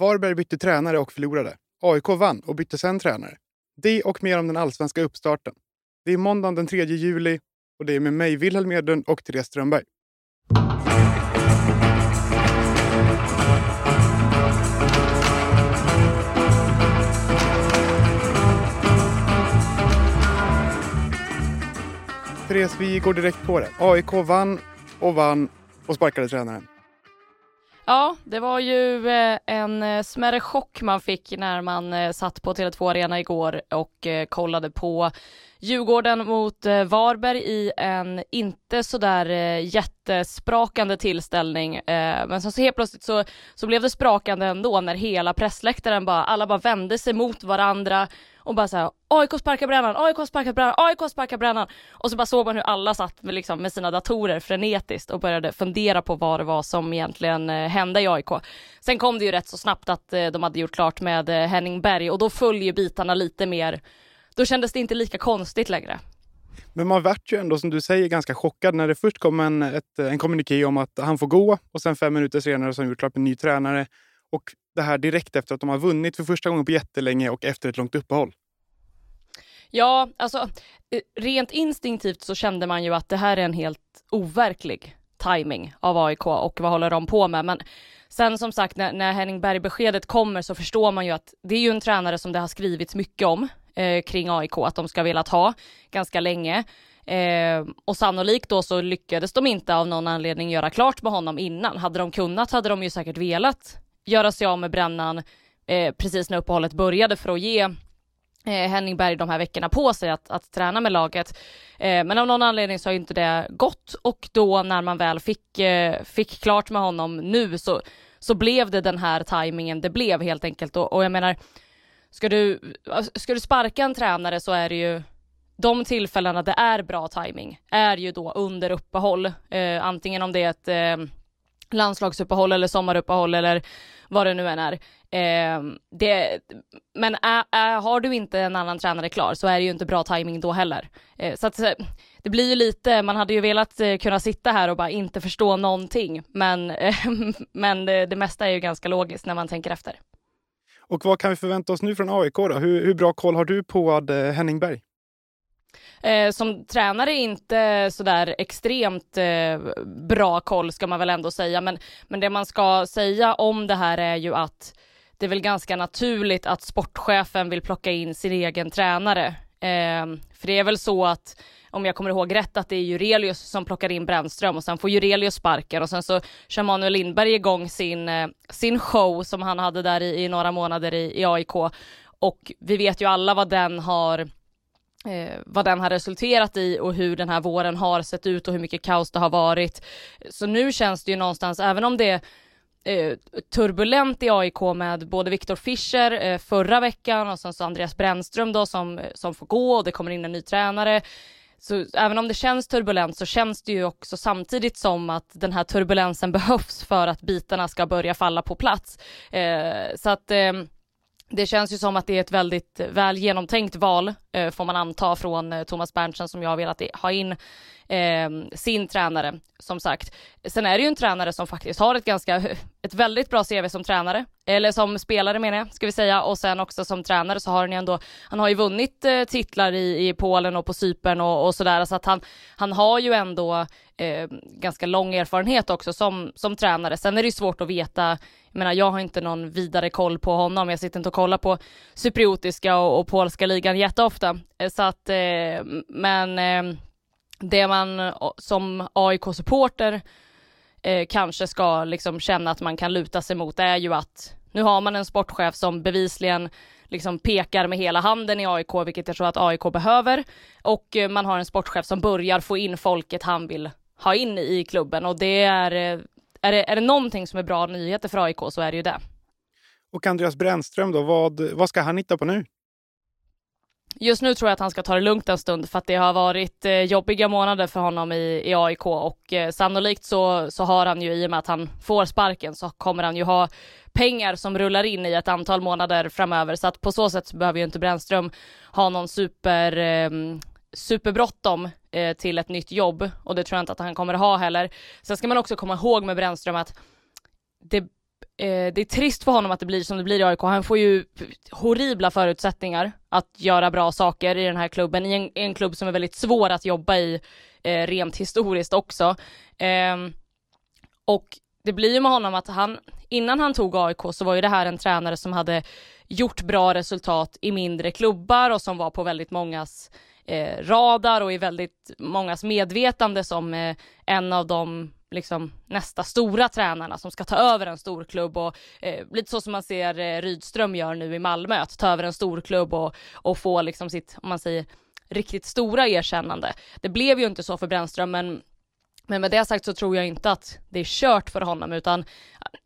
Varberg bytte tränare och förlorade. AIK vann och bytte sen tränare. Det och mer om den allsvenska uppstarten. Det är måndagen den 3 juli och det är med mig, Wilhelm Edlund och Therese Strömberg. Therese, vi går direkt på det. AIK vann och vann och sparkade tränaren. Ja, det var ju eh, en eh, smärre chock man fick när man eh, satt på Tele2 Arena igår och kollade på Djurgården mot eh, Varberg i en inte sådär eh, jättesprakande tillställning. Eh, men så helt plötsligt så, så blev det sprakande ändå när hela pressläktaren bara, alla bara vände sig mot varandra och bara såhär AIK sparkar brännan, AIK sparkar brännan, AIK sparkar brännan och så bara såg man hur alla satt med, liksom, med sina datorer frenetiskt och började fundera på vad det var som egentligen eh, hände i AIK. Sen kom det ju rätt så snabbt att eh, de hade gjort klart med eh, Henning Berg och då följer bitarna lite mer, då kändes det inte lika konstigt längre. Men man vart ju ändå som du säger ganska chockad när det först kom en, ett, en kommuniké om att han får gå och sen fem minuter senare så har de gjort klart med ny tränare. Och det här direkt efter att de har vunnit för första gången på jättelänge och efter ett långt uppehåll. Ja, alltså eh, rent instinktivt så kände man ju att det här är en helt overklig timing av AIK och vad håller de på med? Men sen som sagt när, när Henning Berg-beskedet kommer så förstår man ju att det är ju en tränare som det har skrivits mycket om eh, kring AIK att de ska velat ha ganska länge. Eh, och sannolikt då så lyckades de inte av någon anledning göra klart med honom innan. Hade de kunnat hade de ju säkert velat göra sig av med brännan eh, precis när uppehållet började för att ge eh, Henning Berg de här veckorna på sig att, att träna med laget. Eh, men av någon anledning så har inte det gått och då när man väl fick, eh, fick klart med honom nu så, så blev det den här tajmingen det blev helt enkelt och, och jag menar ska du, ska du sparka en tränare så är det ju de tillfällena det är bra timing är ju då under uppehåll, eh, antingen om det är ett eh, landslagsuppehåll eller sommaruppehåll eller vad det nu än är. Eh, det, men ä, ä, har du inte en annan tränare klar så är det ju inte bra timing då heller. Eh, så att det blir ju lite, man hade ju velat eh, kunna sitta här och bara inte förstå någonting, men, eh, men det, det mesta är ju ganska logiskt när man tänker efter. Och vad kan vi förvänta oss nu från AIK då? Hur, hur bra koll har du på eh, Henning Berg? Eh, som tränare inte sådär extremt eh, bra koll ska man väl ändå säga, men, men det man ska säga om det här är ju att det är väl ganska naturligt att sportchefen vill plocka in sin egen tränare. Eh, för det är väl så att om jag kommer ihåg rätt, att det är Jurelius som plockar in Brännström och sen får Jurelius sparken och sen så kör Manuel Lindberg igång sin, eh, sin show som han hade där i, i några månader i, i AIK och vi vet ju alla vad den har eh, vad den har resulterat i och hur den här våren har sett ut och hur mycket kaos det har varit. Så nu känns det ju någonstans, även om det eh, turbulent i AIK med både Viktor Fischer eh, förra veckan och sen så Andreas Brännström då som, eh, som får gå och det kommer in en ny tränare. Så även om det känns turbulent så känns det ju också samtidigt som att den här turbulensen behövs för att bitarna ska börja falla på plats. Eh, så att eh, det känns ju som att det är ett väldigt eh, väl genomtänkt val, eh, får man anta, från eh, Thomas Berntsen som jag har velat ha in eh, sin tränare, som sagt. Sen är det ju en tränare som faktiskt har ett ganska, ett väldigt bra CV som tränare, eller som spelare menar jag, ska vi säga, och sen också som tränare så har han ju ändå, han har ju vunnit titlar i, i Polen och på Cypern och, och sådär, så att han, han har ju ändå eh, ganska lång erfarenhet också som, som tränare. Sen är det ju svårt att veta jag menar, jag har inte någon vidare koll på honom. Jag sitter inte och kollar på cypriotiska och, och polska ligan jätteofta. Eh, så att, eh, men eh, det man som AIK-supporter eh, kanske ska liksom känna att man kan luta sig mot är ju att nu har man en sportchef som bevisligen liksom pekar med hela handen i AIK, vilket jag tror att AIK behöver. Och eh, man har en sportchef som börjar få in folket han vill ha in i klubben och det är, eh, är det, är det någonting som är bra nyheter för AIK så är det ju det. Och Andreas Brännström då, vad, vad ska han hitta på nu? Just nu tror jag att han ska ta det lugnt en stund för att det har varit eh, jobbiga månader för honom i, i AIK och eh, sannolikt så, så har han ju i och med att han får sparken så kommer han ju ha pengar som rullar in i ett antal månader framöver så att på så sätt behöver ju inte Brännström ha någon super eh, superbråttom eh, till ett nytt jobb och det tror jag inte att han kommer ha heller. Sen ska man också komma ihåg med Brännström att det eh, det är trist för honom att det blir som det blir i AIK. Han får ju horribla förutsättningar att göra bra saker i den här klubben, i en, en klubb som är väldigt svår att jobba i eh, rent historiskt också. Eh, och det blir ju med honom att han, innan han tog AIK så var ju det här en tränare som hade gjort bra resultat i mindre klubbar och som var på väldigt mångas eh, radar och i väldigt mångas medvetande som eh, en av de liksom nästa stora tränarna som ska ta över en stor klubb och eh, lite så som man ser eh, Rydström gör nu i Malmö, att ta över en stor klubb och, och få liksom sitt, om man säger, riktigt stora erkännande. Det blev ju inte så för Brännström, men men med det sagt så tror jag inte att det är kört för honom utan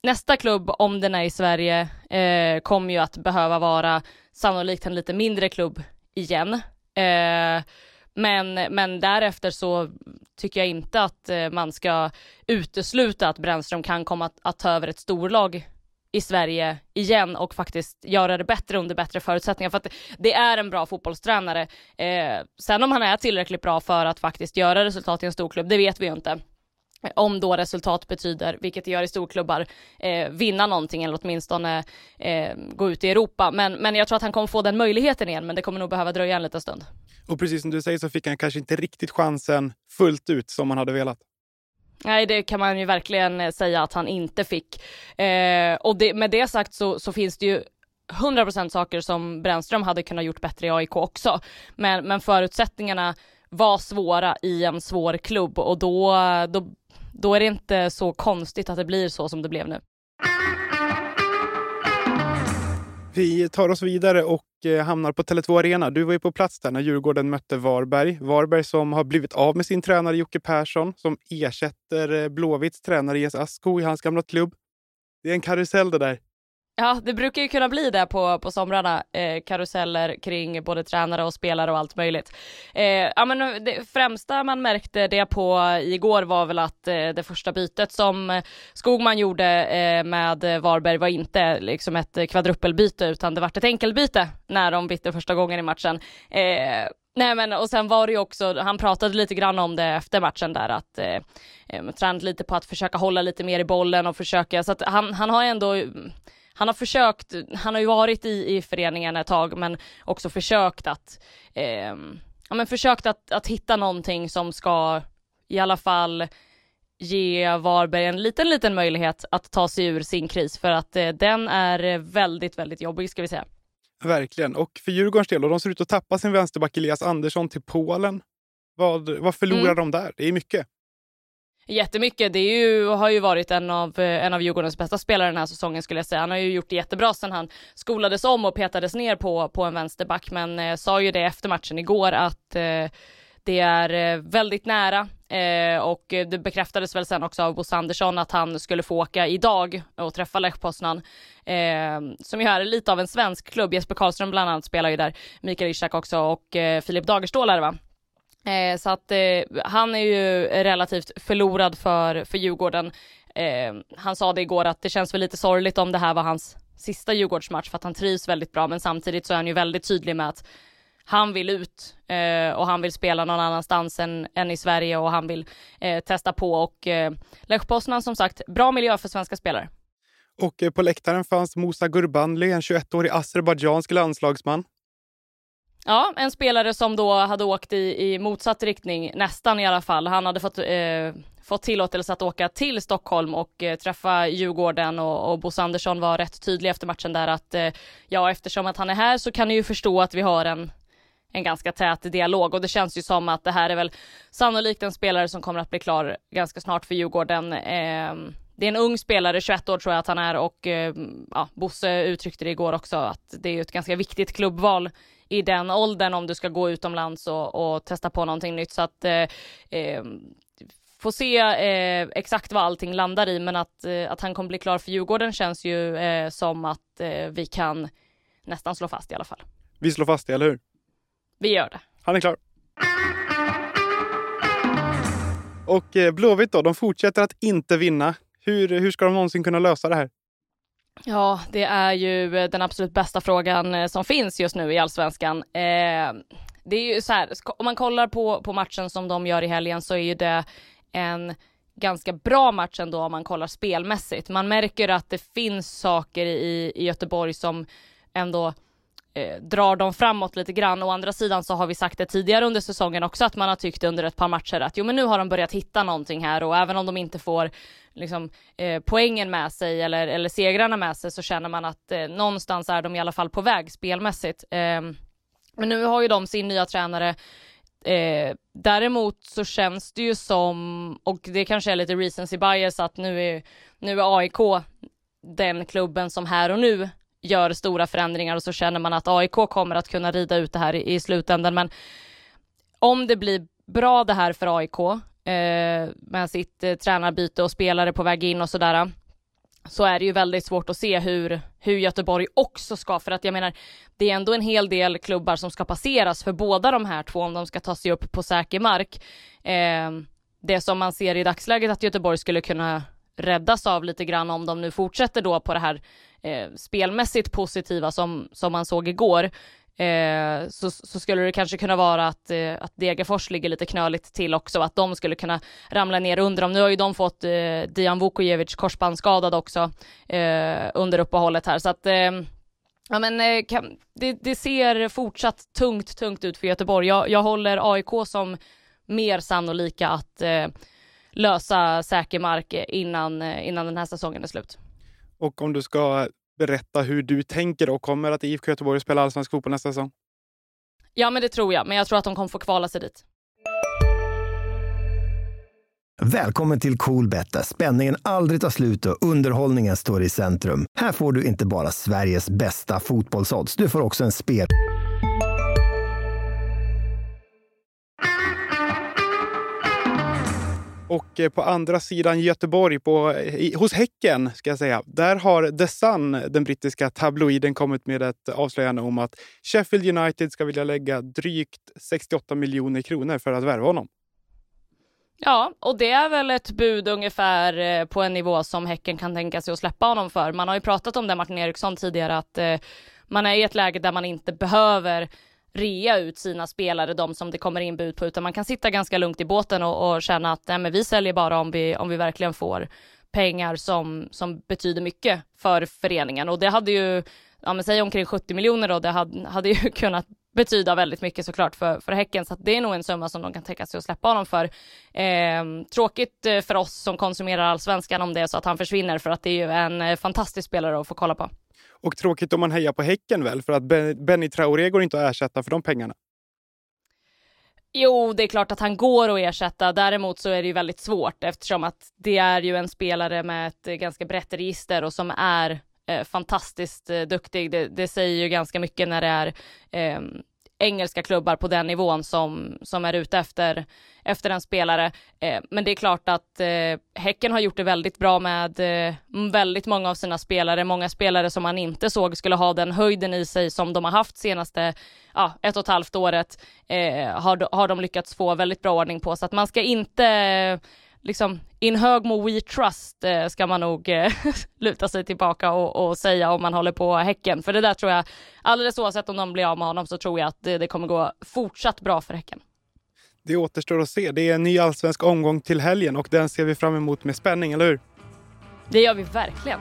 nästa klubb, om den är i Sverige, eh, kommer ju att behöva vara sannolikt en lite mindre klubb igen. Eh, men, men därefter så tycker jag inte att eh, man ska utesluta att Brännström kan komma att, att ta över ett storlag i Sverige igen och faktiskt göra det bättre under bättre förutsättningar. För att det är en bra fotbollstränare. Eh, sen om han är tillräckligt bra för att faktiskt göra resultat i en storklubb, det vet vi ju inte. Om då resultat betyder, vilket det gör i storklubbar, eh, vinna någonting eller åtminstone eh, gå ut i Europa. Men, men jag tror att han kommer få den möjligheten igen, men det kommer nog behöva dröja en liten stund. Och precis som du säger så fick han kanske inte riktigt chansen fullt ut som han hade velat. Nej, det kan man ju verkligen eh, säga att han inte fick. Eh, och det, med det sagt så, så finns det ju 100% saker som Brännström hade kunnat gjort bättre i AIK också. Men, men förutsättningarna var svåra i en svår klubb och då, då, då är det inte så konstigt att det blir så som det blev nu. Vi tar oss vidare och eh, hamnar på Tele2 Arena. Du var ju på plats där när Djurgården mötte Varberg. Varberg som har blivit av med sin tränare Jocke Persson som ersätter eh, Blåvitts tränare Jes Asko i hans gamla klubb. Det är en karusell det där. Ja, det brukar ju kunna bli det på, på somrarna, eh, karuseller kring både tränare och spelare och allt möjligt. Eh, ja, men eh, det främsta man märkte det på igår var väl att eh, det första bytet som eh, Skogman gjorde eh, med Varberg var inte liksom ett kvadruppelbyte utan det var ett enkelbyte när de bytte första gången i matchen. Eh, Nej men och sen var det ju också, han pratade lite grann om det efter matchen där att eh, eh tränat lite på att försöka hålla lite mer i bollen och försöka så att han, han har ändå mm, han har försökt, han har ju varit i, i föreningen ett tag men också försökt att, eh, ja men försökt att, att hitta någonting som ska i alla fall ge Varberg en liten, liten möjlighet att ta sig ur sin kris för att eh, den är väldigt, väldigt jobbig ska vi säga. Verkligen. Och för Djurgårdens del, och de ser ut att tappa sin vänsterback Elias Andersson till Polen. Vad, vad förlorar mm. de där? Det är mycket. Jättemycket. Det är ju, har ju varit en av, eh, en av Djurgårdens bästa spelare den här säsongen skulle jag säga. Han har ju gjort det jättebra sen han skolades om och petades ner på, på en vänsterback, men eh, sa ju det efter matchen igår att eh, det är eh, väldigt nära eh, och det bekräftades väl sen också av Bosse Andersson att han skulle få åka idag och träffa Lech Poznan eh, som ju är lite av en svensk klubb. Jesper Karlström bland annat spelar ju där, Mikael Ishak också och eh, Filip Dagerstål är det va? Eh, så att eh, han är ju relativt förlorad för, för Djurgården. Eh, han sa det igår att det känns väl lite sorgligt om det här var hans sista Djurgårdsmatch för att han trivs väldigt bra men samtidigt så är han ju väldigt tydlig med att han vill ut eh, och han vill spela någon annanstans än, än i Sverige och han vill eh, testa på och eh, Lech Poznan som sagt, bra miljö för svenska spelare. Och eh, på läktaren fanns Musa Gurbanli, en 21-årig azerbajdzjansk landslagsman. Ja, en spelare som då hade åkt i, i motsatt riktning, nästan i alla fall. Han hade fått, eh, fått tillåtelse att åka till Stockholm och eh, träffa Djurgården och, och Bosse Andersson var rätt tydlig efter matchen där att eh, ja, eftersom att han är här så kan ni ju förstå att vi har en en ganska tät dialog och det känns ju som att det här är väl sannolikt en spelare som kommer att bli klar ganska snart för Djurgården. Eh, det är en ung spelare, 21 år tror jag att han är och eh, ja, Bosse uttryckte det igår också att det är ett ganska viktigt klubbval i den åldern om du ska gå utomlands och, och testa på någonting nytt. Så att eh, eh, Få se eh, exakt vad allting landar i, men att, eh, att han kommer bli klar för Djurgården känns ju eh, som att eh, vi kan nästan slå fast i alla fall. Vi slår fast det, eller hur? Vi gör det. Han är klar. Och eh, Blåvitt då, de fortsätter att inte vinna. Hur, hur ska de någonsin kunna lösa det här? Ja, det är ju eh, den absolut bästa frågan eh, som finns just nu i allsvenskan. Eh, det är ju så här, om man kollar på, på matchen som de gör i helgen så är ju det en ganska bra match ändå om man kollar spelmässigt. Man märker att det finns saker i, i Göteborg som ändå eh, drar dem framåt lite grann. Å andra sidan så har vi sagt det tidigare under säsongen också att man har tyckt under ett par matcher att jo men nu har de börjat hitta någonting här och även om de inte får liksom, eh, poängen med sig eller, eller segrarna med sig så känner man att eh, någonstans är de i alla fall på väg spelmässigt. Eh, men nu har ju de sin nya tränare Eh, däremot så känns det ju som, och det kanske är lite recency bias, att nu är, nu är AIK den klubben som här och nu gör stora förändringar och så känner man att AIK kommer att kunna rida ut det här i, i slutändan. Men om det blir bra det här för AIK eh, med sitt eh, tränarbyte och spelare på väg in och sådär så är det ju väldigt svårt att se hur, hur Göteborg också ska, för att jag menar, det är ändå en hel del klubbar som ska passeras för båda de här två om de ska ta sig upp på säker mark. Eh, det som man ser i dagsläget att Göteborg skulle kunna räddas av lite grann om de nu fortsätter då på det här eh, spelmässigt positiva som, som man såg igår. Eh, så, så, skulle det kanske kunna vara att, eh, att Degerfors ligger lite knöligt till också, att de skulle kunna ramla ner under dem. Nu har ju de fått eh, Dijan Vukojevic korsbandsskadad också eh, under uppehållet här, så att eh, Ja men eh, kan, det, det, ser fortsatt tungt, tungt ut för Göteborg. Jag, jag håller AIK som mer sannolika att eh, lösa säker mark innan, innan den här säsongen är slut. Och om du ska berätta hur du tänker och kommer att IFK Göteborg spela allsvensk fotboll nästa säsong? Ja, men det tror jag, men jag tror att de kommer få kvala sig dit. Välkommen till Coolbet där spänningen aldrig tar slut och underhållningen står i centrum. Här får du inte bara Sveriges bästa fotbollsodds, du får också en spel... Och eh, på andra sidan Göteborg, på, eh, hos Häcken, ska jag säga, där har The Sun, den brittiska tabloiden, kommit med ett avslöjande om att Sheffield United ska vilja lägga drygt 68 miljoner kronor för att värva honom. Ja, och det är väl ett bud ungefär eh, på en nivå som Häcken kan tänka sig att släppa honom för. Man har ju pratat om det, Martin Eriksson, tidigare, att eh, man är i ett läge där man inte behöver rea ut sina spelare, de som det kommer in bud på, utan man kan sitta ganska lugnt i båten och, och känna att nej, men vi säljer bara om vi, om vi verkligen får pengar som, som betyder mycket för föreningen. Och det hade ju, ja men säg omkring 70 miljoner då, det hade, hade ju kunnat betyda väldigt mycket såklart för, för Häcken, så det är nog en summa som de kan tänka sig att släppa honom för. Ehm, eh, tråkigt för oss som konsumerar allsvenskan om det är så att han försvinner, för att det är ju en eh, fantastisk spelare att få kolla på. Och tråkigt om man hejar på Häcken väl, för att Benny Traoré går inte att ersätta för de pengarna. Jo, det är klart att han går att ersätta. Däremot så är det ju väldigt svårt eftersom att det är ju en spelare med ett eh, ganska brett register och som är eh, fantastiskt eh, duktig. Det, det, säger ju ganska mycket när det är eh, engelska klubbar på den nivån som, som är ute efter, efter en spelare. Eh, men det är klart att eh, Häcken har gjort det väldigt bra med eh, väldigt många av sina spelare, många spelare som man inte såg skulle ha den höjden i sig som de har haft senaste ja, ett och ett halvt året, eh, har, har de lyckats få väldigt bra ordning på, så att man ska inte liksom in Högmo We Trust eh, ska man nog eh, luta sig tillbaka och, och, säga om man håller på Häcken. För det där tror jag, alldeles oavsett om de blir av med honom så tror jag att det, det kommer gå fortsatt bra för Häcken. Det återstår att se. Det är en ny allsvensk omgång till helgen och den ser vi fram emot med spänning, eller hur? Det gör vi verkligen.